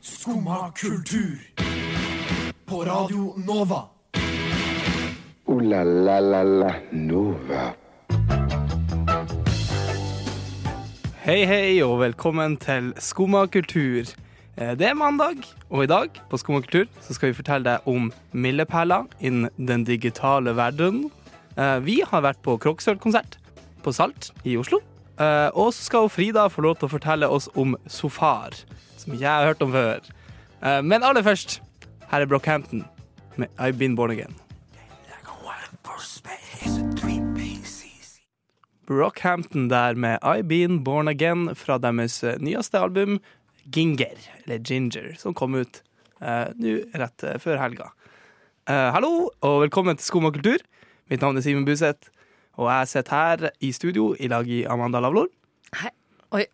Skumma kultur. På Radio Nova. O-la-la-la-la Nova. Hei, hei, og velkommen til Skumma kultur. Eh, Det er mandag, og i dag på Skumma kultur så skal vi fortelle deg om milepæler innen den digitale verden. Eh, Vi har vært på Kroksøl-konsert på Salt i Oslo. Eh, Og så skal Frida få lov til å fortelle oss om Sofar, som ikke jeg har hørt om før. Eh, Men aller først, her er Brockhampton med I've Been Born Again. Brockhampton der med I've Been Born Again fra deres eh, nyeste album Ginger, eller Ginger, som kom ut eh, nå rett før helga. Hallo, og velkommen til Skum og kultur. Mitt navn er Simen Buseth, og jeg sitter her i studio i lag i Amanda Lavlor Oi.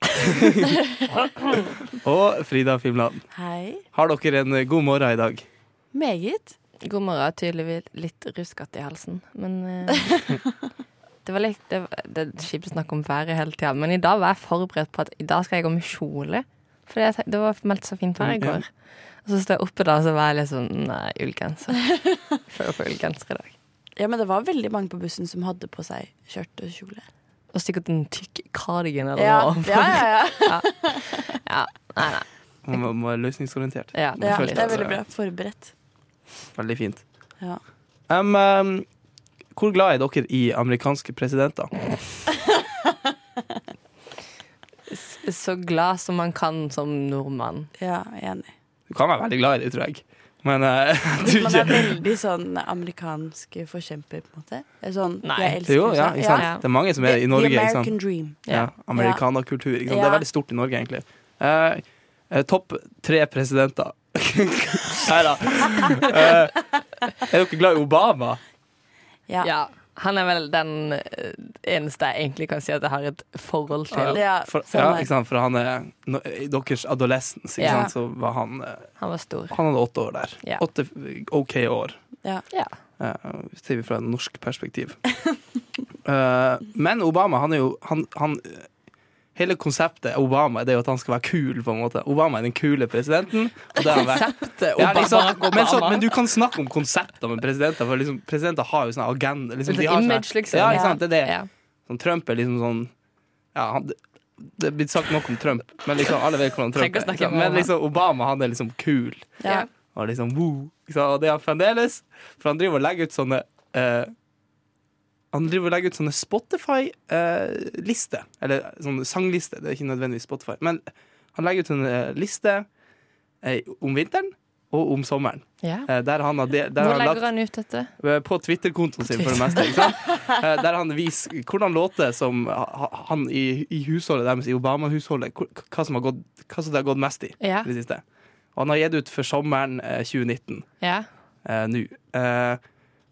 og Frida Fimland. Hei. Har dere en god morgen i dag? Meget. God morgen. Tydeligvis litt ruskete i halsen, men uh, det var litt Det, det er kjipt å snakke om været hele tida, men i dag var jeg forberedt på at i dag skal jeg gå med kjole. For det, det var meldt så fint vær i Mm, går. Og så står jeg oppe da, så var jeg liksom Nei, ullgenser. Føler på ullgenser i dag. Ja, men det var veldig mange på bussen som hadde på seg skjørt og kjole. Og sikkert en tykk cardigan eller Ja, noe. ja, ja. ja. ja. Nei, nei. Man må- må være løsningsorientert. Ja, Det ja det er veldig bra. Forberedt. Veldig fint. Ja. Um, um, hvor glad er dere i amerikanske presidenter? Så glad som man kan som nordmann. ja, enig. Du kan være veldig glad i det, tror jeg. Men uh, du, Man er veldig sånn amerikansk forkjemper, på en måte. Er Sånn, Nei. jeg elsker Jo, ja, ikke sant? Ja. Det er mange som er i Norge. The Ikke sant? American Dream. Ja, Amerikanerkultur. Det er veldig stort i Norge, egentlig. Uh, uh, Topp tre presidenter. Nei da. Eh, er dere glad i Obama? Ja. Han er vel den eh, eneste jeg egentlig kan si at jeg har et forhold til. Ja, For, ja, ikke sant? For han er no, I deres adolescence, ikke Ja. sant? så var han eh, Han var stor. Han hadde åtte år der. Ja. Åtte OK år. Ja. Ja. Uh, ser vi fra et norsk perspektiv. uh, men Obama, han er jo han, han, Hele konseptet Obama det er jo at han skal være kul, på en måte. Obama er den kule presidenten. Konseptet Ja, liksom, men, så, men du kan snakke om konsepter med presidenter, for liksom, presidenter har jo sånn agenda. Liksom, de har image, liksom. Ja, ikke sant? Det er det. Sånn, Trump er liksom sånn Ja, han, det, er blitt sagt nok om Trump, men liksom, alle vet hvordan Trump er. snakke Ikke sant? om Men liksom, Obama han er liksom kul. Ja. Og liksom, woo, liksom. Og det er han fremdeles. For han driver og legger ut sånne eh, Han driver og legger ut sånne Spotify-lister. Eller sånne sanglister. Det er ikke nødvendigvis Spotify. Men han legger ut sånne eh, lister eh, om vinteren og om sommeren. Ja. Eh, der han har, de, der Hvor han legger lagt han ut dette? eh, på Twitter-kontoen sin, for det meste. Eh, Der han viser hvordan låter som han i, i husholdet deres, i Obama-husholdet, hva som har gått, hva som det har gått mest i Ja. det siste. Og han har gitt ut for sommeren eh, 2019 ja. eh, nå. Eh,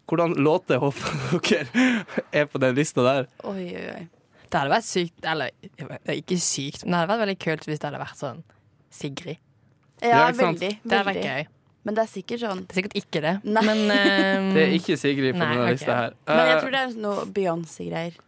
hvordan låter håper dere er på den lista der? Oi, oi, oi. Det hadde vært sykt Eller ikke sykt, men det hadde vært veldig kult hvis det hadde vært sånn Sigrid. Ja, Ja, veldig. Det hadde vært gøy. Men det er sikkert sånn Det er sikkert ikke det, Nei. men ehm, Det er ikke Sigrid på Nei, denne okay. lista her. Men jeg Eh, tror det er noe Beyoncé-greier.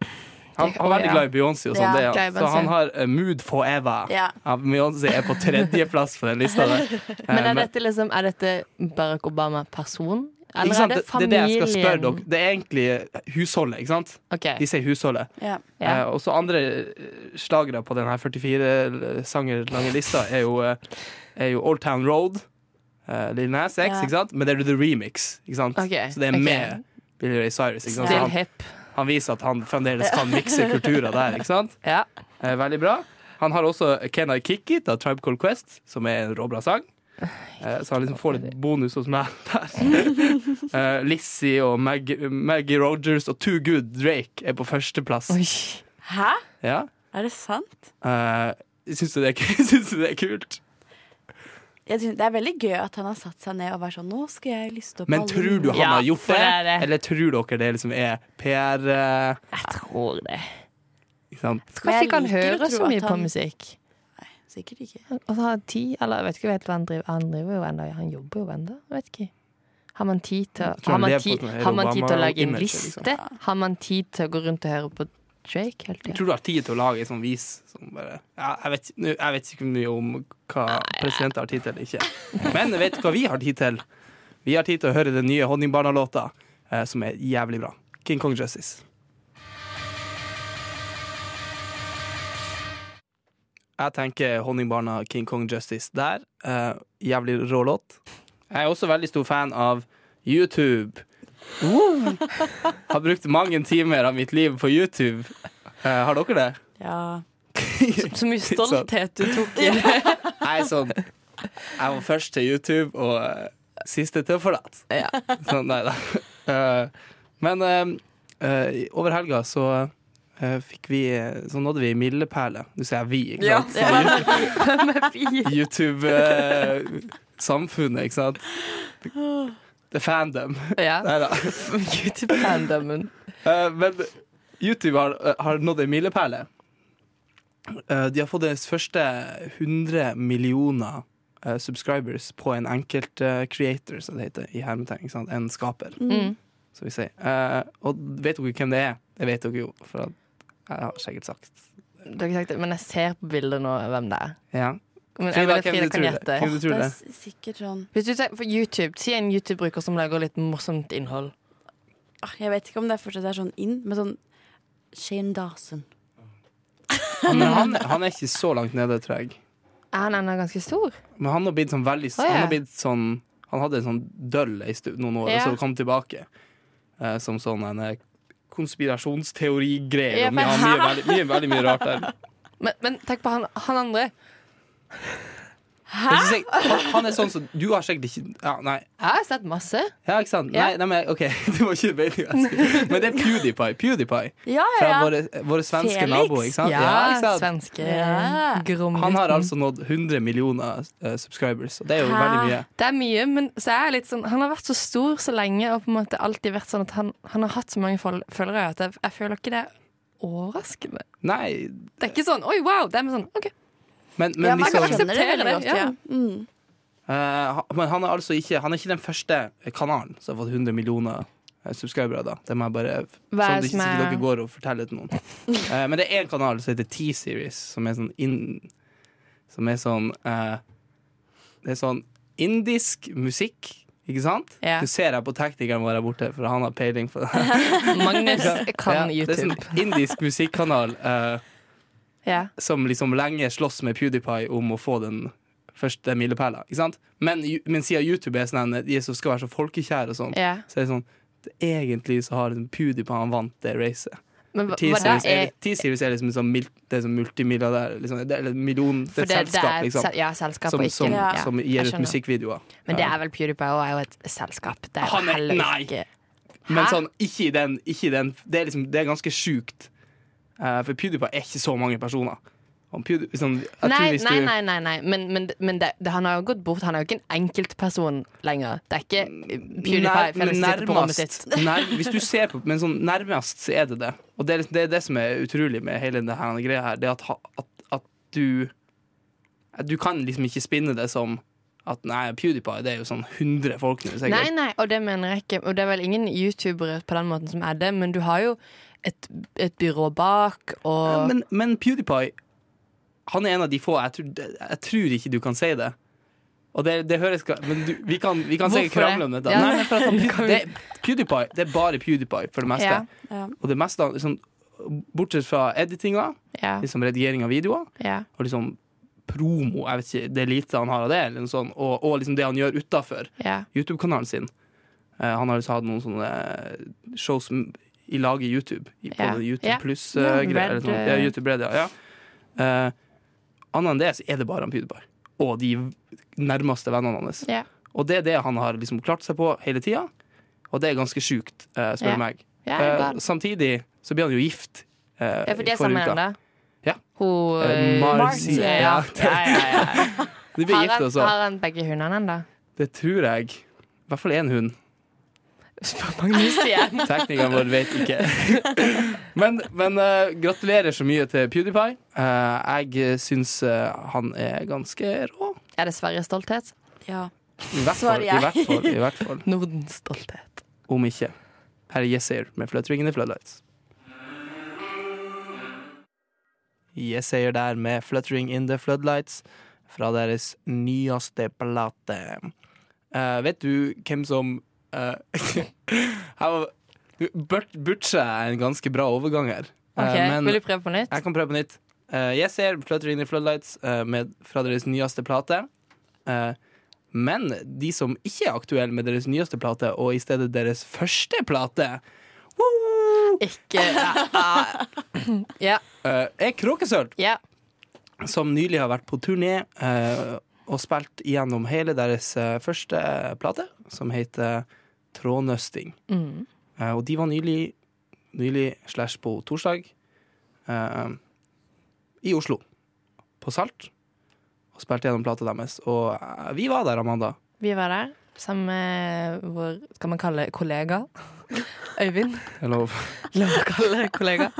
han, han er veldig glad i Beyoncé, og sånn, Ja, det han. så han har eh, Mood Forever. Ja. Ja, Beyoncé er på tredjeplass på den lista der. Eh, Men er dette liksom Er dette Barack Obama-person? Ikke Eller er det det, det er det jeg skal spørre dere. Det er egentlig husholdet, ikke sant? Okay. De sier husholdet. Ja. Eh, og så andre eh, slagere på denne 44 sanger lange lista er jo, eh, er jo Old Town Road, uh, Lill Nas X, Ja. ikke sant? men det er The Remix. Ikke sant? Okay. Så det er med Billy Ray Cyrus. Ikke sant? Still han, hip. han viser at han fremdeles kan mikse kulturer der. Ikke sant? Ja. Eh, veldig bra. Han har også Can I Kick It av Tribe Called Quest, som er en råbra sang. Eh, så han liksom får litt bonus hos meg der. Eh, Lizzie og Maggie, Maggie Rogers og Too Good Drake er på førsteplass. Hæ? Ja. Er det sant? Uh, Syns du, det er- syns du det er kult? Jeg synes, det er veldig gøy at han har satt seg ned og vært sånn Nå skal jeg lyste opp Men alle tror du han Ja, har gjort det? det er det. Eller tror dere det liksom er PR? uh, Jeg tror det. ikke sant? Kanskje ikke han hører så mye på han- musikk. Sikkert ikke. Og så har han tid, eller jeg vet ikke helt hva han driver Han driver jo enda, han jobber jo enda. Vet ikke. Har man tid til, har man tid, sånn har man tid til å lage en liste? liksom. Har man tid til å gå rundt og høre på Drake hele tida. tror du har tid til å lage en sånn vis som bare ja, jeg, vet, jeg vet ikke mye om hva presidenter har tid til eller ikke. Men jeg vet hva vi har tid til. Vi har tid til å høre den nye Honningbarna-låta, eh, som er jævlig bra. King Kong Justice. Jeg tenker Honningbarna King Kong Justice der. Uh, jævlig rå låt. Jeg er også veldig stor fan av YouTube. Har brukt mange timer av mitt liv på YouTube. Uh, har dere det? Ja. Så mye stolthet du tok i det. Er sånn Jeg var først til YouTube og uh, siste til å forlate. Ja. Sånn, nei da. Men over helga så fikk vi Så nådde vi milepæler. Nå sier jeg vi, ikke Ja. sant? YouTube-samfunnet, ikke sant? The fandom. Ja. Nei da. YouTube-fandomen. Eh, men YouTube har, eh, har nådd en milepæle. Eh, de har fått deres første 100 millioner eh, subscribers på en enkelt eh, creator, som det heter i hermetegn. En skaper, Mm. som vi sier. Eh, og vet dere hvem det er? Det vet dere jo, for at jeg har sikkert sagt Du har ikke sagt det, men jeg ser på bildet nå hvem det er. ja. Men jeg Frida, vil at Frida kan gjette. Det det? er sikkert sånn Hvis du ser på YouTube, Si en YouTube-bruker som lager litt morsomt innhold. ah, Jeg vet ikke om det fortsatt er sånn inn, men sånn Shane Dawson. Men han, han er ikke så langt nede, tror jeg. Er han ennå ganske stor? Men han har blitt sånn veldig oh, ja. Han har blitt sånn Han hadde en sånn døll i noen år, Ja. og så kom tilbake eh, som sånn en eh, konspirasjonsteorigreie. Ja, mye, mye, veldig, mye, veldig mye rart der. Men, men tenk på han, han andre. Sier jeg, Han, han er sånn som Du har sikkert ikke ja, Nei, Jeg har sett masse. ja, ikke sant? Ja. Nei, nei, men OK, det var ikke meningen Men det er PewDiePie. PewDiePie Ja, ja, Fra våre, våre svenske Felix. naboer, ikke sant? Ja, ikke sant? svenske Ja. Han har altså nådd 100 millioner eh, subscribers, og det er jo Hæ? veldig mye. Det er mye, men så er jeg litt sånn, han har vært så stor så lenge og på en måte alltid vært sånn at han, han har hatt så mange følgere at jeg, jeg føler ikke det er overraskende. Nei, Det er ikke sånn 'oi, wow'. Det er mer sånn OK. Men, men ja, man liksom skjønner det veldig akseptere godt. det, ja. Ja. Mm. Uh, men han er altså ikke Han er ikke den første kanalen som har fått 100 millioner eh, subscribere. da Det må jeg bare Hva Sånn er at det ikke som er dere går og forteller til noen. Uh, men det er en kanal som heter T-Series, som er sånn in, Som er sånn uh, Det er sånn indisk musikk, ikke sant? Ja. Du ser jeg på teknikeren vår her borte, for han har peiling på det. Magnus kan Ja, det er YouTube. sånn indisk musikkanal eh, Ja. som liksom lenge slåss med PewDiePie om å få den første milepæla. Men, men siden YouTube er sånn, som skal være så folkekjære og sånn, yeah. så er det sånn Egentlig så har PewDiePie han vant det racet. T-Series er, er T-Series er liksom sånn det sånn multimilliardær liksom, det er et million Det er et selskap, liksom. ja, selskap Som, som, Ja. som gir ut musikkvideoer. Men det er vel PewDiePie òg, er jo et selskap. Det er Han er- nei. ikke Men sånn, ikke i den, ikke den Det er liksom, det er ganske sjukt. Eh, for PewDiePie er ikke så mange personer. Og sånn, Nei, du- nei, nei, nei. Men, men, men det, det, han har jo gått bort. Han er jo ikke en enkeltperson lenger. Det er ikke eh, PewDiePie Nær- nærmest, nær, hvis du ser på Men sånn nærmest så er det det. Og det er, liksom- det er det som er utrolig med hele denne greia her. Det er at, at, at du Du kan liksom ikke spinne det som at nei, PewDiePie det er jo sånn 100 folk nå. Nei, nei, og det mener jeg ikke. Og det er vel ingen youtubere på den måten som er det, men du har jo et, et byrå bak, og Ja, men, men PewDiePie Han er en av de få Jeg tror, jeg tror ikke du kan si det. Og det, det høres Men du, vi kan, vi kan sikkert krangle om dette. Ja. Nei, han, det, PewDiePie Det er bare PewDiePie for det meste. Ja. Og det meste liksom, Bortsett fra editinga, liksom redigering av videoer, og liksom promo Jeg vet ikke, Det lite han har av det, sånt, og, og liksom det han gjør utafor ja. YouTube-kanalen sin. Uh, han har liksom hatt noen sånne shows i lag i YouTube. I, på Ja. YouTube Ja. pluss-greia. Ja, sånn. ja, YouTube Red, ja. ja. Eh, Annet enn det så er det bare han PewDiePie. Og de nærmeste vennene hans. Ja. Og det er det han har liksom klart seg på hele tida. Og det er ganske sjukt, uh, spør Ja. du meg. ja, Eh, samtidig så blir han jo gift. eh, ja, for det er sammen med? Ja. Hun Eh, eh, Marcy, ja. ja. Ja, ja, ja. De blir Har gift han, har han begge hundene ennå? Det tror jeg. I hvert fall én hund. Spør Magnus igjen. Teknikeren vår vet ikke. men men uh, gratulerer så mye til PewDiePie. Uh, jeg syns uh, han er ganske rå. Er det Sveriges stolthet? ja. I hvert fall. I hvert fall, i hvert fall. Nordens stolthet. Om ikke. Her er Yesayer med Fløtringende Floodlights. Yesayer der med 'Fluttering in the Floodlights' fra deres nyeste plate. Uh, vet du hvem som uh, var- Burt- Butcha er en ganske bra overgang her. Okay, Ok, men Vil du prøve på nytt? jeg kan prøve på nytt. Uh, ser 'Fluttering in the Floodlights' eh, med, fra deres nyeste plate. Eh, men de som ikke er aktuelle med deres nyeste plate, og i stedet deres første plate, woo, Ikke Ja. eh, er Kråkesølv. yeah. som nylig har vært på turné eh, og spilt gjennom hele deres eh, første plate, som heter Trådnøsting. Mm. Eh, og de var nylig, nylig slash på torsdag eh, i Oslo, på Salt, og spilte gjennom plata deres. Og eh, vi var der, Amanda. Vi var der sammen med vår skal man kalle kollega Øyvind. Eller, Lov å kalle kollega.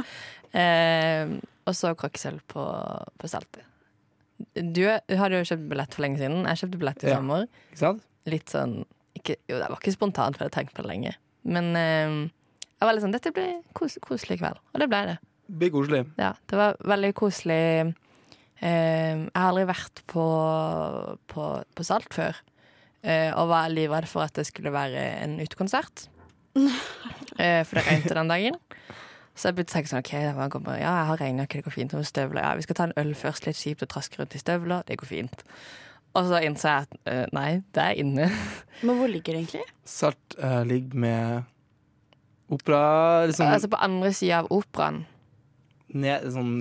Eh, og så Kråkesølv på, på Saltet. Du hadde jo kjøpt billett for lenge siden. Jeg kjøpte billett i Ja. sommer. sant? Litt sånn ikke, Jo, det var ikke spontant, for jeg har tenkt på det lenge. Men eh, jeg var litt sånn Dette blir kos, koselig kveld. Og det ble det. Blir koselig. Ja, det var veldig koselig. Eh, jeg har aldri vært på, på, på Salt før. eh, og var livredd for at det skulle være en utekonsert. Eh, for det regnet den dagen. Så jeg begynte å tenke sånn, ok, det var- ja, jeg har regnet, det går fint. Og støvler, ja, vi skal ta en øl først, litt kjipt å traske rundt i støvler, det går fint. Og så innså jeg at eh, nei, det er inne. Men hvor ligger det egentlig? Salt uh, ligger med opera liksom, altså på andre sida av operaen. ned, sånn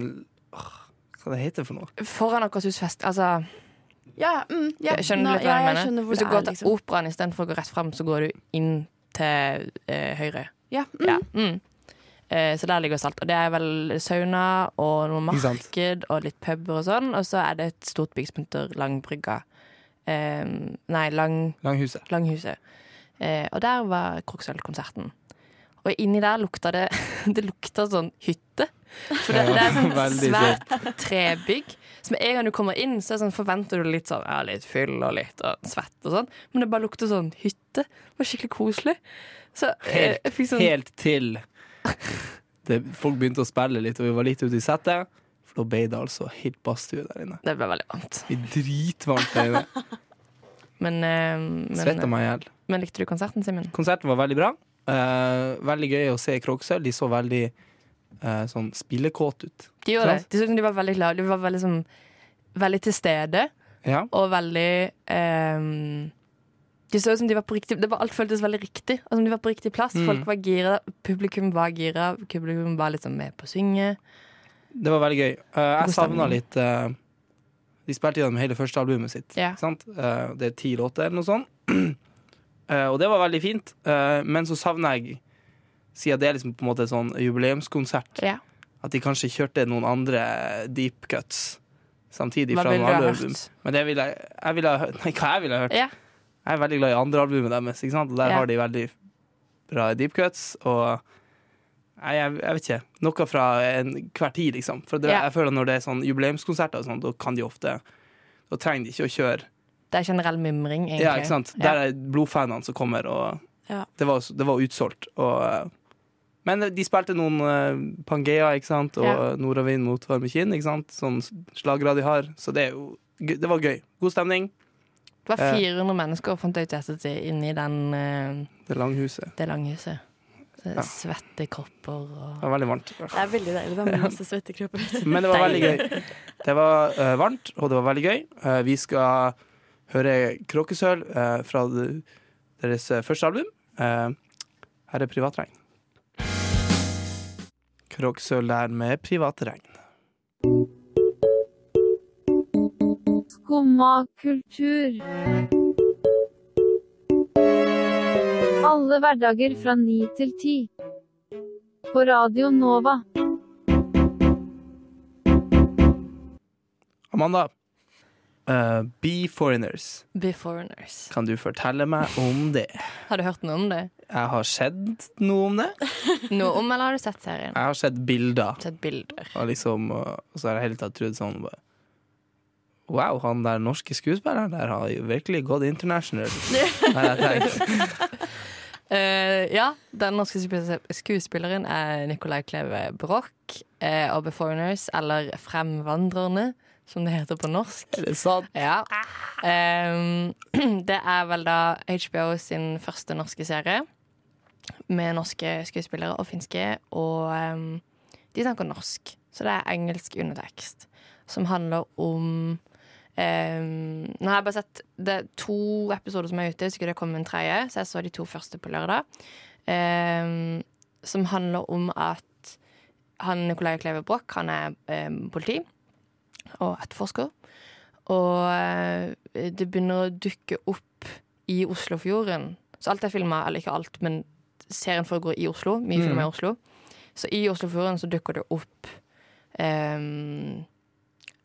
åh, Hva det heter for noe? Foran Akershus fest. Altså, Ja, mm, ja, skjønner du litt hva ja, jeg jeg mener. hvor Hvis du går er, til liksom. operaen istedenfor å gå rett fram, så går du inn til eh, høyre. Ja, mm. Ja. Mm. Eh, så der ligger salt. Og det er vel sauna og noe marked og litt puber og sånn. Og så er det et stort bygg som heter Langbrygga. Um, nei, Lang, Langhuset. Langhuset. Uh, og der var Kroksølv-konserten. Og inni der lukta det Det lukta sånn hytte. For det, det er sånn svært trebygg. Så med en gang du kommer inn, så sånn, forventer du litt sånn Ja, litt fyll og litt og svett og sånn. Men det bare lukter sånn hytte. Det var skikkelig koselig. Så eh, Helt, fikk sånn helt til det, folk begynte å spille litt, og vi var litt ute i settet. For da ble det altså helt badstue der inne. Det ble veldig varmt. Det ble dritvarmt der inne. Men, eh, men, Svetta meg i hjel. men likte du konserten, Simen? Konserten var veldig bra. Eh, veldig gøy å se Kråkesølv. De så veldig eh, sånn spillekåte ut. De gjorde det. De, så ut som de var veldig glade. De var veldig, sånn, veldig til stede. Ja. og veldig ehm, De så ut som de var på riktig Det var Alt føltes veldig riktig. Og som de var på riktig plass. Mm. Folk var gira, publikum var gira, publikum var liksom med på å synge. Det var veldig gøy. Uh, jeg savna litt uh, De spilte gjennom hele første albumet sitt. Ja. Eh, det er ti låter eller noe sånt. Og det var veldig fint. Men så savner jeg, siden det er liksom på en måte en sånn jubileumskonsert, Ja. at de kanskje kjørte noen andre deep cuts samtidig Hva ville du ha hørt? Men det ville jeg, jeg ville ha hørt Nei, hva jeg ville ha hørt? Ja. Jeg er veldig glad i andre albumet deres, ikke sant? og der Ja. har de veldig bra deep cuts. Og jeg, jeg, jeg vet ikke. Noe fra enhver tid, liksom. For det, Ja. jeg føler når det er sånn jubileumskonserter, og sånn, da kan de ofte Da trenger de ikke å kjøre Det er generell mimring, egentlig. Ja, ikke sant? Der er blodfanene som kommer, og Ja. det, var, det var utsolgt. Og, men de spilte noen uh, Pangea, ikke sant, og Ja. Nordavind mot varme kinn. Sånn slagere de har. Så det jo Det var gøy. God stemning. Det var Eh. 400 mennesker fant jeg ut i ettertid inni den, eh, Det langhuset. det langhuset. Ja. Svette kropper og Det var veldig varmt. Det er veldig deilig Det var masse svettekropper. Men det var veldig gøy. Det var uh, varmt, og det var veldig gøy. Uh, vi skal høre Kråkesølv uh, fra deres eh, første album. Eh, her er Privatregn. Kråkesølv der med Privatregn. Skumma kultur. Alle hverdager fra ni til ti. På Radio Nova. Amanda, Uh, Be Foreigners. Be Foreigners. Kan du fortelle meg om det? Har du hørt noe om det? Jeg har sett noe om det. Noe om, eller har du sett serien? Jeg har sett bilder. Sett bilder. Og, liksom, og så har jeg hele tatt trodd sånn bare, Wow, han der norske skuespilleren der har jo virkelig gått international. Har jeg tenkt. Eh, ja, den norske skuespilleren er Nicolai Kleve Broch. Uh, og 'Beforeigners', eller Fremvandrerne, som det heter på norsk. Er det sant? Ja. Ehm, det er vel da HBO sin første norske serie. Med norske skuespillere og finske. Og um, de snakker norsk, så det er engelsk undertekst. Som handler om ehm, Nå har jeg bare sett Det er to episoder som er ute, så det kommer en tredje. Så jeg så de to første på lørdag. Um, som handler om at han Nicolai Kleve Broch, han er um, politi og etterforsker. Og eh, det begynner å dukke opp i Oslofjorden. Så alt er filma, eller ikke alt, men serien foregår i Oslo. Mye Mm. filmer i Oslo. Så i Oslofjorden så dukker det opp ehm,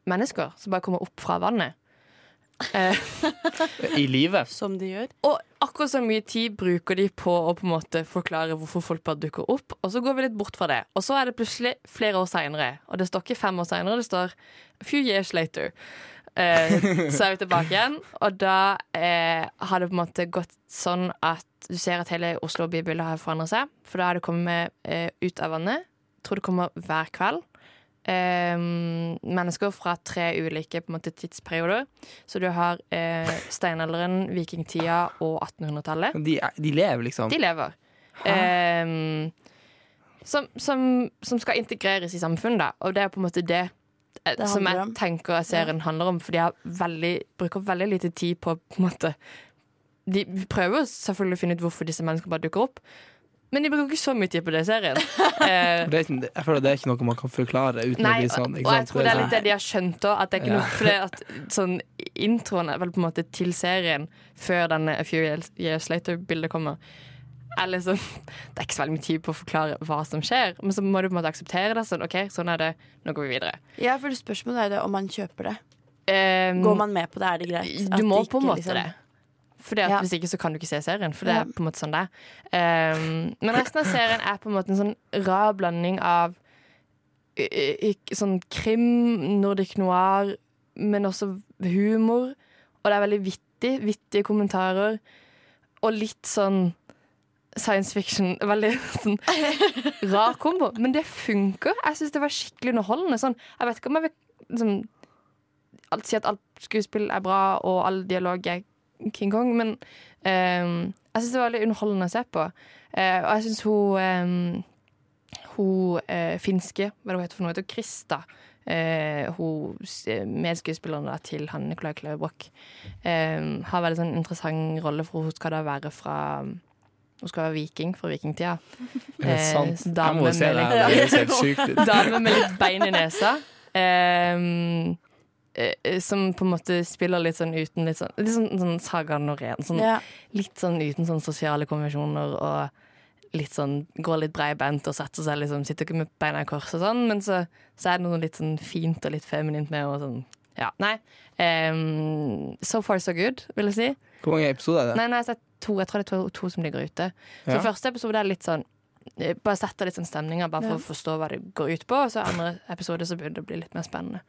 mennesker som bare kommer opp fra vannet. Eh, I livet? Som de gjør. og akkurat så mye tid bruker de på å på en måte forklare hvorfor folk bare dukker opp, og så går vi litt bort fra det. Og så er det plutselig flere år seinere, og det står ikke fem år seinere, det står a few years later. Eh, så er vi tilbake igjen, og da eh, har det på en måte gått sånn at du ser at hele Oslo bybildet har forandret seg, for da har det kommet eh, ut av vannet. Jeg tror det kommer hver kveld. Eh, mennesker fra tre ulike på en måte, tidsperioder. Så du har eh, steinalderen, vikingtida og 1800-tallet. De, de lever, liksom? De lever. Eh, som, som, som skal integreres i samfunnet, da. Og det er på en måte det, eh, Det som jeg om. tenker serien handler om. For de veldig, bruker veldig lite tid på på en måte De prøver selvfølgelig å finne ut hvorfor disse menneskene bare dukker opp, men de bruker ikke så mye tid på det i serien. Eh, Det er, ikke- jeg føler det er ikke noe man kan forklare uten å Nei, bli og, sånn. og jeg sant? tror det er litt det de har skjønt òg. At det er ikke Ja. noe For det at sånn introen er vel på en måte til serien før denne A Few Years- Later-bildet kommer. Er liksom, det er ikke så veldig mye tid på å forklare hva som skjer, men så må du på en måte akseptere det. Sånn, OK, sånn er det. Nå går vi videre. Ja, for Spørsmålet er det om man kjøper det. Um, Går man med på det, er det greit? At du må på en måte liksom- det. For Ja. Hvis ikke så kan du ikke se serien. For det er på en måte sånn det er. Um, men resten av serien er på en måte en sånn rar blanding av i- i- i- sånn krim, nordic noir, men også humor. Og det er veldig vittig. Vittige kommentarer. Og litt sånn science fiction. Veldig sånn rar kombo. Men det funker. Jeg syns det var skikkelig underholdende. Sånn, jeg vet ikke om jeg vil liksom, si at alt skuespill er bra, og all dialog er King Kong, men um, jeg syns det var veldig underholdende å se på. Uh, og jeg syns hun um, Hun eh, finske, hva er det hun heter for noe, heter Krista. Eh, hun s- medskuespilleren da, til han Nicolai Kleve Broch ehm, har veldig sånn interessant rolle, for hun skal da være fra Hun skal være viking fra vikingtida. Er det Eh, sant? Jeg dame med litt- dame med litt bein i nesa. eh, som på en måte spiller litt sånn uten litt sånn, litt sånn, sånn Saga Norén. Sånn, Ja. Litt sånn uten sånn sosiale konvensjoner og litt sånn går litt breibent og setter seg liksom, sitter ikke med beina i kors og sånn, men så, så er det noe litt sånn fint og litt feminint med og sånn. Ja, nei. Um, so far so good, vil jeg si. Hvor mange episoder er det? Nei, nei, jeg har sett to. Jeg tror det er to, to som ligger ute. Så Ja. første episode er litt sånn eh, Bare setter litt sånn stemninger, bare for Ja. å forstå hva det går ut på. Og så andre episode så begynner det å bli litt mer spennende.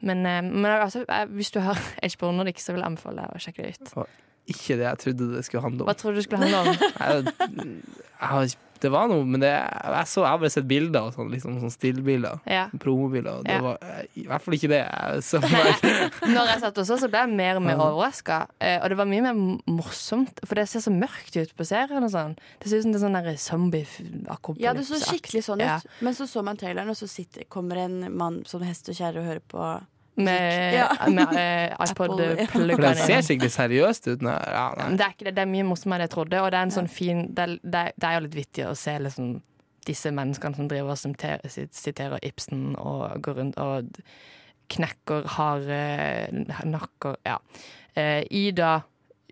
Men, eh, men altså, eh, hvis du har HBO Nordic, så vil jeg anbefale deg å sjekke det ut. Ikke det jeg trodde det skulle handle om. Hva trodde tror du skulle handle om? Jeg, jeg har, ikke- det var noe, men det, jeg, så, jeg har bare sett bilder og sånn, liksom sånn stillbilder. Ja. Promobilder. Og det Ja. var eh, i hvert fall ikke det. Jeg så. Når jeg satt også, så ble jeg mer og mer overraska. Og det var mye mer morsomt, for det ser så mørkt ut på serien. og sånn Det ser ut som det er sånn zombie-akopalypse. ja, det så skikkelig sånn ut. Ja. Men så så man traileren, og så sitter, kommer en mann som hest og kjerre og hører på Med, Ja. med uh, iPod-pluggene. ja. For det ser skikkelig seriøst ut. Nei, ja, nei. Det er ikke det. Det er mye morsommere enn jeg trodde. Og det er en sånn fin Det det det er jo litt vittig å se liksom disse menneskene som driver og siterer, Ibsen og går rundt og knekker harde nakker Ja. Eh, I da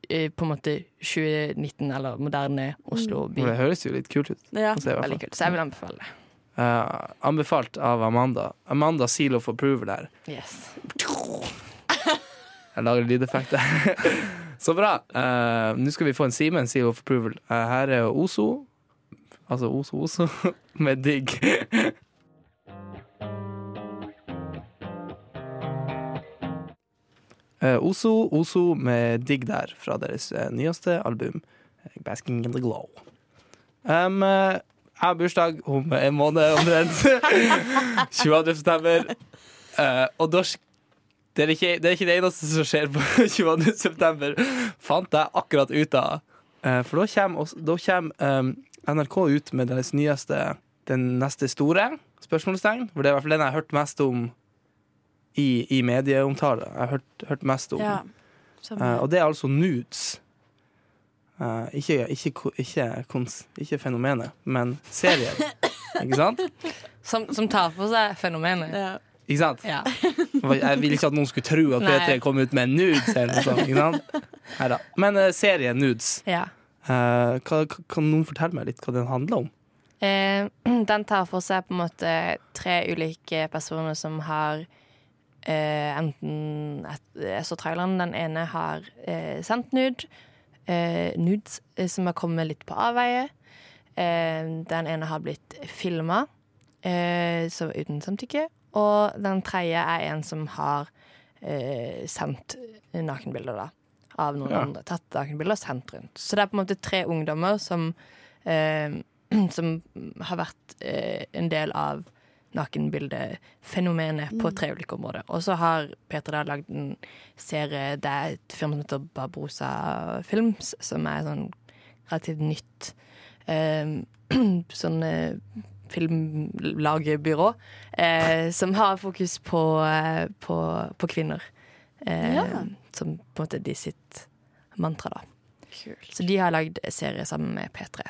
eh, på en måte 2019, eller moderne Oslo by. Det høres jo litt kult ut. Ja. se. Så jeg vil anbefale det. Eh, anbefalt av Amanda. Amanda Seal of Approval her. Yes. Jeg lager lydeffekter. Så bra. Uh, Nå skal vi få en Simen Seal of Approval. Uh, her er Ozo. Altså Ozo Ozo med digg. Ozo Ozo med digg der fra deres nyeste album, 'Basking in the Glow'. Um, jeg har bursdag om en måned omtrent. 22. september. Eh, og da det er, ikke, det er ikke det eneste som skjer på 22. september, fant jeg akkurat ut av. Eh, for da kommer, også, da kommer um, NRK ut med deres nyeste Den neste store, spørsmålstegn. For det er i hvert fall den jeg har hørt mest om i, i medieomtale. Jeg har hørt, hørt mest om. Ja. Eh, og det er altså nudes. Eh, ikke, ikke, ikke, kons, ikke fenomenet, men serien. ikke sant? Som, som tar på seg fenomenet. ja. Ikke sant? Ja. Jeg vil ikke at noen skulle tro at Nei. P3 kom ut med nudes. Eller noe sånt, ikke sant? Neida. Men uh, serien Nudes, ja. uh, kan, kan noen fortelle meg litt hva den handler om? Uh, den tar for seg på en måte tre ulike personer som har eh, enten et, Jeg så traileren. Den ene har eh, sendt nude. Eh, nudes eh, som har kommet litt på avveie. Eh, den ene har blitt filma eh, uten samtykke. Og den tredje er en som har eh, sendt nakenbilder, da. Av noen Ja. andre. Tatt nakenbilder og sendt rundt. Så det er på en måte tre ungdommer som eh, som har vært en del av nakenbildefenomenet på tre ulike områder. Og så har Peter da lagd en serie Det er et firma som heter Barbosa Films, som er sånn relativt nytt eh, sånn eh, filmlagebyrå, eh, som har fokus på, eh, på, på kvinner. Eh, Ja. Som på en måte de sitt mantra, da. Kult. Så de har lagd serie sammen med P3.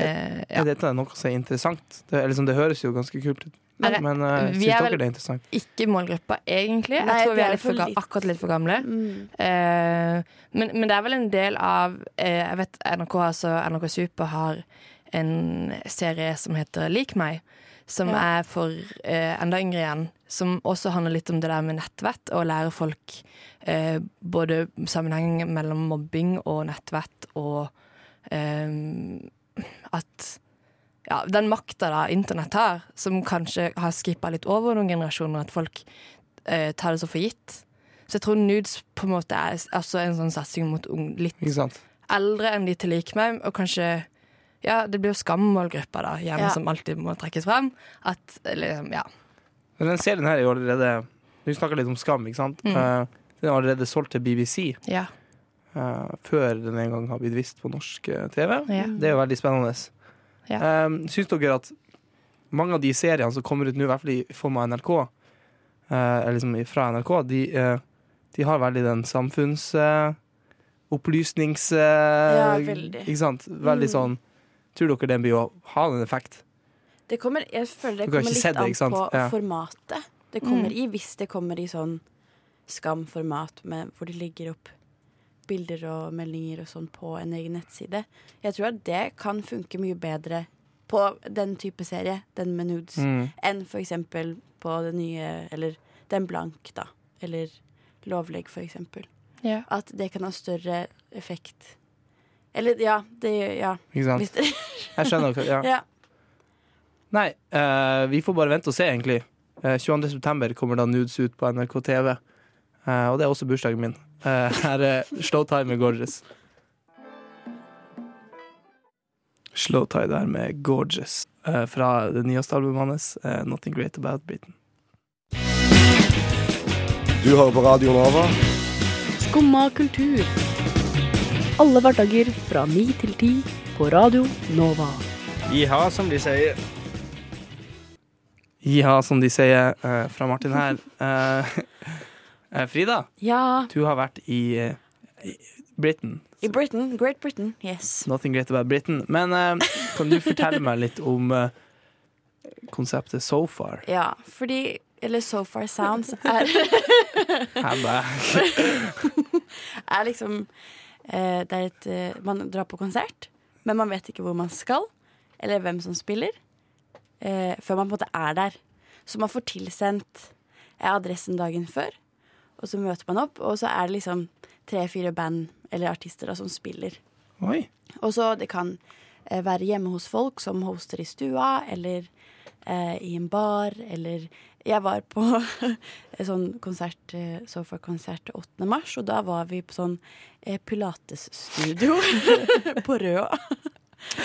Eh, ja. Er dette noe som er interessant? Det, liksom, det høres jo ganske kult ut. Men, det- Men uh, syns er dere det er interessant? Ikke målgruppa, egentlig. Nei, jeg tror vi er litt litt. akkurat litt for gamle. Mm. Eh, men, men det er vel en del av eh, Jeg vet NRK, altså, NRK Super har en serie som heter Lik meg. Som Ja. er for eh, enda yngre igjen. Som også handler litt om det der med nettvett. Og lære folk eh, både sammenheng mellom mobbing og nettvett og eh, at ja, den makta internett har, som kanskje har skippa litt over noen generasjoner, at folk eh, tar det så for gitt. Så jeg tror nudes på en måte er også en sånn satsing mot ung, litt Ikke sant? eldre enn de til lik meg, og kanskje Ja, det blir jo skammålgruppa, da, gjerne Ja. som alltid må trekkes frem. At liksom, ja. Men den serien her er jo allerede Du snakker litt om Skam, ikke sant? Mm. Uh, den er allerede solgt til BBC Ja. Eh, før den en gang har blitt vist på norsk eh, TV. Ja. Det er jo veldig spennende. Ja. Um, syns dere at mange av de seriene som kommer ut nå, i hvert fall i form av NRK, uh, eller liksom fra NRK, de, uh, de har veldig den samfunns... Uh, opplysnings... Ja, veldig. Ikke sant? Veldig Mm. sånn Tror dere den blir å ha en effekt? Det kommer, jeg føler det kommer litt det, an på Ja. formatet. Det kommer Mm. i hvis det kommer i sånn Skam-format med- hvor de legger opp bilder og meldinger og sånn på en egen nettside. Jeg tror at det kan funke mye bedre på den type serie, den med nudes, Mm. enn for eksempel på det nye Eller den blank, da. Eller lovlegg, for eksempel. ja. At det kan ha større effekt. Eller ja, det Ja. Ikke sant? Hvis det, Jeg skjønner. hva- Ja. ja. Nei, uh, vi får bare vente og se, egentlig. Uh, 22. september kommer da Nudes ut på NRK TV. Uh, og det er også bursdagen min. Eh, her er Slowtie med Gorgeous. Slowtie der med Gorgeous eh, fra det nyeste albumet hans, eh, 'Nothing Great About Britain'. Du hører på Radio Nova. Skumma kultur. Alle hverdager fra ni til ti på Radio Nova. Jiha, som de sier. Jiha, som de sier eh, fra Martin her. Eh, Frida, ja. du har vært i, eh, i Britain. I Britain. Great Britain. Yes. Nothing great about Britain. Men uh, kan du fortelle meg litt om uh, konseptet So Far? Ja, fordi Eller So Far Sounds er, er liksom uh, Det er et Man drar på konsert, men man vet ikke hvor man skal, eller hvem som spiller, før man på en måte er der. Så man får tilsendt adressen dagen før, og så møter man opp, og så er det liksom tre-fire band eller artister da, som spiller. Oi. Og så det kan eh, være hjemme hos folk som hoster i stua, eller eh, i en bar, eller Jeg var på en sånn konsert, så Sofa-konsert 8. mars, og da var vi på sånn eh, pilatesstudio på Røa.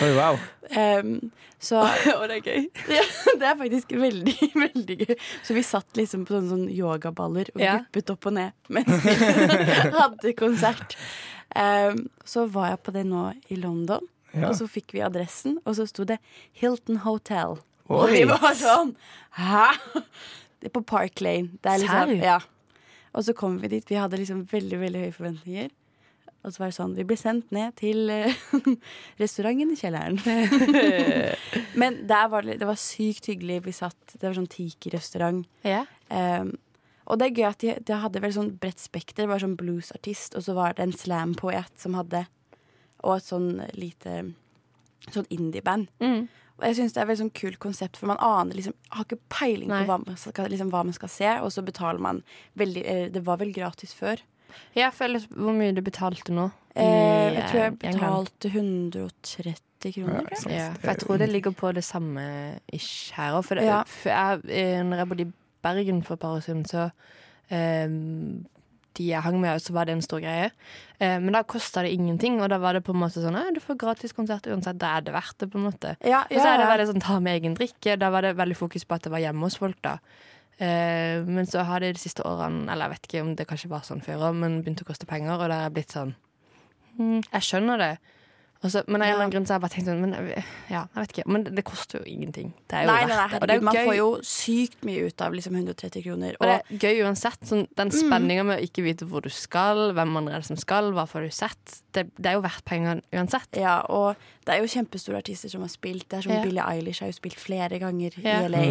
Oi, wow. Um, så Og det er gøy. ja, det er faktisk veldig, veldig gøy. Så vi satt liksom på sånne, sånne yogaballer og Ja. vippet opp og ned mens vi hadde konsert. Um, så var jeg på det nå i London, Ja. og så fikk vi adressen, og så sto det Hilton Hotel. Og vi var sånn Hæ?! Det er på Park Lane. Det er liksom, ja. Og så kom vi dit. Vi hadde liksom veldig veldig høye forventninger. Og så var det sånn Vi ble sendt ned til eh, restauranten i kjelleren. Men der var det, det var sykt hyggelig. Vi satt, Det var sånn Tiki-restaurant. Ja. Um, og det er gøy at de, de hadde veldig sånn bredt spekter. Det var sånn bluesartist, og så var det en slam-poet som hadde Og et sånn lite Sånn indie-band. Mm. Og jeg synes det er et veldig sånn kult konsept, for man aner liksom Har ikke peiling Nei. på hva man, skal, liksom, hva man skal se, og så betaler man veldig eh, Det var vel gratis før. Jeg føler Hvor mye du betalte nå? Eh, jeg tror jeg eh, betalte 130 kroner. Ja, tror Ja, for jeg tror det ligger på det samme ish her òg. For, Ja. for jeg, eh, når jeg bodde i Bergen for et par år siden, så eh, De jeg hang med, så var det en stor greie. Eh, men da kosta det ingenting, og da var det på en måte sånn «Nei, Du får gratis konsert uansett. Da er det verdt det, på en måte. Ja, Og så er det ja, ja. veldig sånn ta med egen drikke. Da var det veldig fokus på at det var hjemme hos folk, da. Eh, men så har det de siste årene, eller jeg vet ikke om det kanskje var sånn før òg, men begynt å koste penger, og da er jeg blitt sånn hm, Jeg skjønner det. Også, men av en eller annen grunn så har jeg bare tenkt sånn men, Ja, jeg vet ikke. Men det, koster jo ingenting. Det er jo Nei, nei, nei, verdt det. Og det er jo man gøy. får jo sykt mye ut av liksom 130 kroner. Og Og det er gøy uansett. Sånn, den spenninga med å ikke vite hvor du skal, hvem andre er det som skal, hva får du sett. Det, det er jo verdt pengene uansett. Ja, og det er jo kjempestore artister som har spilt. Det er som Ja. Billie Eilish har jo spilt flere ganger Ja. i LA.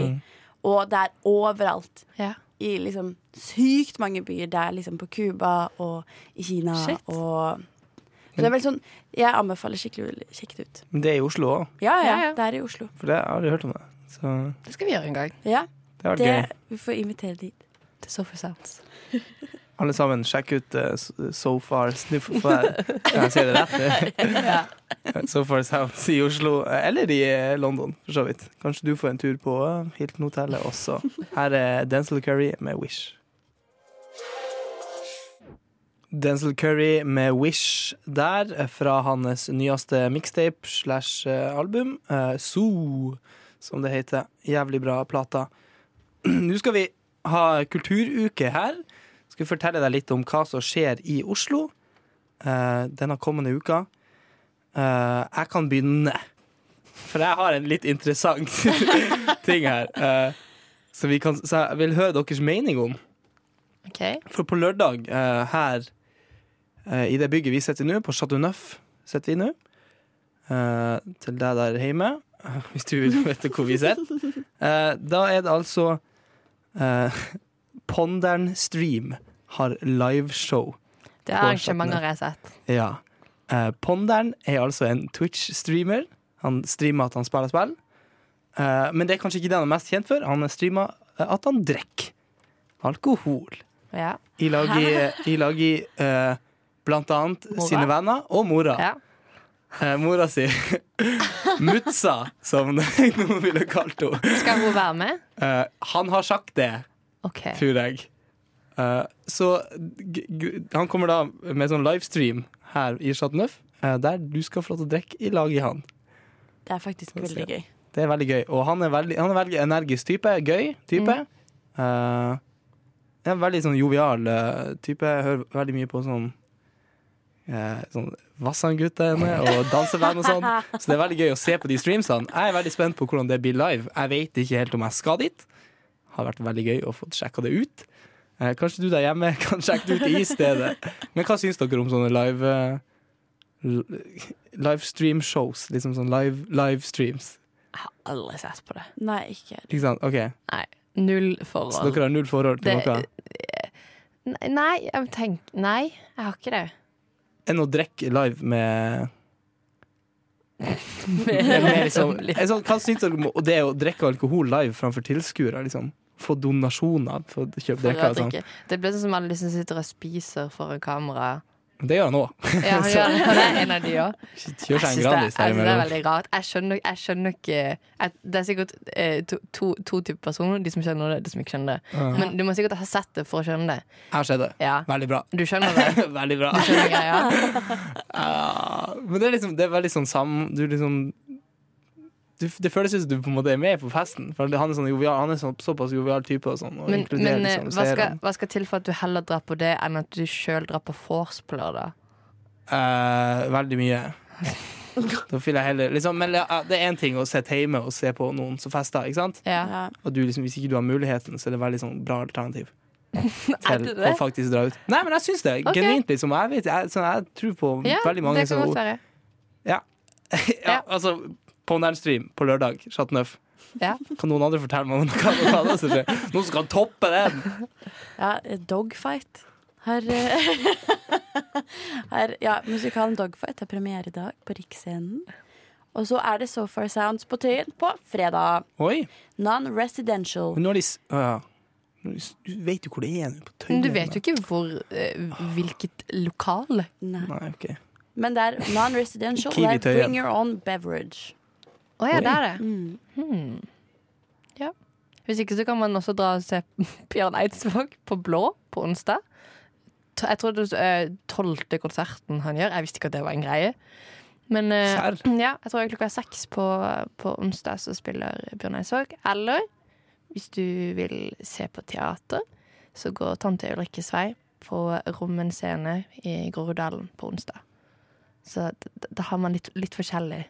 Og det er overalt. Ja. I liksom sykt mange byer. Det er liksom på Cuba og i Kina Shit. og Så det er vel sånn Jeg anbefaler skikkelig å sjekke det ut. Men det er i Oslo òg, Ja, ja, det er i Oslo. for det har du hørt om det. Så Det skal vi gjøre en gang. Ja, det det, gøy. Vi får invitere dit. Til Sofa Sounds. Alle sammen, sjekk ut uh, So Far Sniff Kan jeg si det rett? so Far Sounds i Oslo, eller i eh, London, for så vidt. Kanskje du får en tur på eh, Hilton Hotellet også. Her er Denzil Curry med Wish. Denzil Curry med Wish der, fra hans nyeste mixtape slash album, uh, Zoo, som det heter. Jævlig bra plata. Nå skal vi ha kulturuke her. Skal fortelle deg litt om hva som skjer i Oslo eh, denne kommende uka. Eh, jeg kan begynne, for jeg har en litt interessant ting her. eh, så, vi kan, så jeg vil høre deres mening om. Okay. For på lørdag eh, her eh, i det bygget vi sitter i nå, på Chateau Neuf, sitter vi nå. eh, til deg der hjemme, hvis du vet hvor vi sitter. Da er det altså Ponderen Stream har liveshow. Det er arrangementer jeg har sett. Ja. Eh, Pondern er altså en Twitch-streamer. Han streamer at han spiller spill. Eh, men det er kanskje ikke det han er mest kjent for. Han streamer eh, at han drikker alkohol. Ja. I lag i, i, lag i eh, blant annet Mora? sine venner og mora. ja. Eh, mora si Mutsa, som noen ville kalt henne. Skal hun være med? Eh, han har sagt det, OK. tror jeg. Uh, så g g han kommer da med sånn livestream her i Chateau Neuf, eh, der du skal få lov til å drikke i lag i han. Det er faktisk så, veldig gøy. Det er veldig gøy. Og han er veldig, han er veldig energisk type. Gøy type. Eh, en veldig sånn jovial type. Jeg hører veldig mye på sånn eh, Sånn Vassandguttene og danseband og sånn. Så det er veldig gøy å se på de streamsene. Jeg er veldig spent på hvordan det blir live. Jeg vet ikke helt om jeg skal dit. Har vært veldig gøy å få sjekka det ut. Eh, kanskje du der hjemme kan sjekke det ut i stedet. Men hva syns dere om sånne live uh, Livestream-shows? Liksom sånn live, livestreams. Jeg har aldri sett på det. Nei, ikke Ikke sant? Ok, Nei. Null Så dere har null forhold til Det- noe? Nei, jeg tenk, nei, jeg har ikke det. Enn å drikke live med Med, med liksom, sånn, Hva syns dere om det å drikke alkohol live framfor tilskuere? Liksom? Få donasjoner for å kjøpe for drikke? Sånn. Det blir sånn som alle de som sitter og spiser foran kamera. Det gjør han òg. Ja, han gjør det. det er en av de òg. Kjør seg en Jeg syns det, synes det er veldig rart. Jeg skjønner, jeg skjønner ikke jeg, Det er sikkert eh, to, to, to typer personer. De som skjønner det, de som ikke skjønner det. Ja. Men du må sikkert ha sett det for å skjønne det. Jeg har sett det. Ja, Veldig bra. Du skjønner det? Veldig bra. Skjønner? Ja, men det er liksom Det er veldig sånn sam... Du liksom du, Det føles som du på en måte er med på festen. For han er, sånn jovial, han er sånn, såpass jovial type. Og sånn, og Men, men eh, liksom hva, skal, hva skal til for at du heller drar på det, enn at du sjøl drar på vors på lørdag? Uh, veldig mye. Da føler jeg heller liksom, Men ja, det er én ting å sitte hjemme og se på noen som fester, ikke sant? Ja. Og du, liksom, hvis ikke du har muligheten, så er det veldig sånn bra alternativ. Er Til å faktisk dra ut. Nei, men jeg syns det. Okay. Genuint, liksom. Jeg, vet, jeg, sånn, jeg tror på Ja, veldig mange det kan som godt være. ja, Ja. altså, på Nernstream på lørdag, Chateauneuf. Ja. Kan noen andre fortelle meg om noe, annet som skjer? Noen som kan toppe den? Ja, Dogfight eh, her, Ja, musikalen Dogfight har premiere i dag på Riksscenen. Og så er det So Far Sounds på Tøyen på fredag. Oi. Non-residential. Nå er de s- Du vet jo hvor det er. På Tøyen. Men du vet jo ikke hvor, uh, hvilket lokal. Nei. Nei, okay. Men det er non-residential. Det er bring your own beverage. Å ja, der det er det. Mm. Hmm. Ja. Hvis ikke så kan man også dra og se Bjørn Eidsvåg på Blå på onsdag. Jeg tror det er tolvte konserten han gjør. Jeg visste ikke at det var en greie. Men eh, Serr? ja, jeg tror det er klokka seks på, på onsdag så spiller Bjørn Eidsvåg. Eller hvis du vil se på teater, så går Tante Ulrikkes vei på Rommen scene i Groruddalen på onsdag. Så d- d- da har man litt, litt forskjellig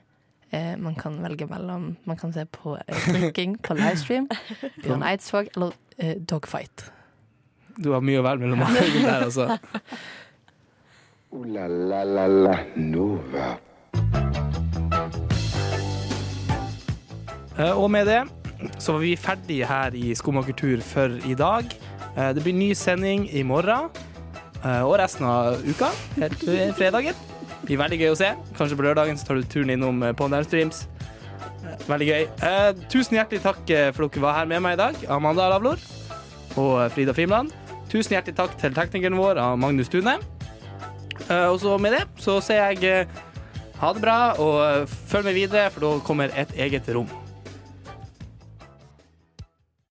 eh, man kan velge mellom. Man kan se på eh, drikking på livestream, Bjørn Eidsvåg eller eh, Dogfight. Du har mye å velge mellom der, altså. Uh, la la la la Nova. Eh, Og med det så var vi ferdige her i Skomakertur for i dag. Eh, Det blir ny sending i morgen eh, og resten av uka, helt fredagen. Det blir veldig gøy å se. Kanskje på lørdagen så tar du turen innom eh, på Nærstreams. Eh, Veldig gøy. Eh, Tusen hjertelig takk eh, for dere var her med meg i dag, Amanda Lavlor og Frida Fimland. Tusen hjertelig takk til teknikeren vår, Magnus Tune. Eh, Og så med det så sier jeg ha det bra, og følg med videre, for da kommer et eget rom.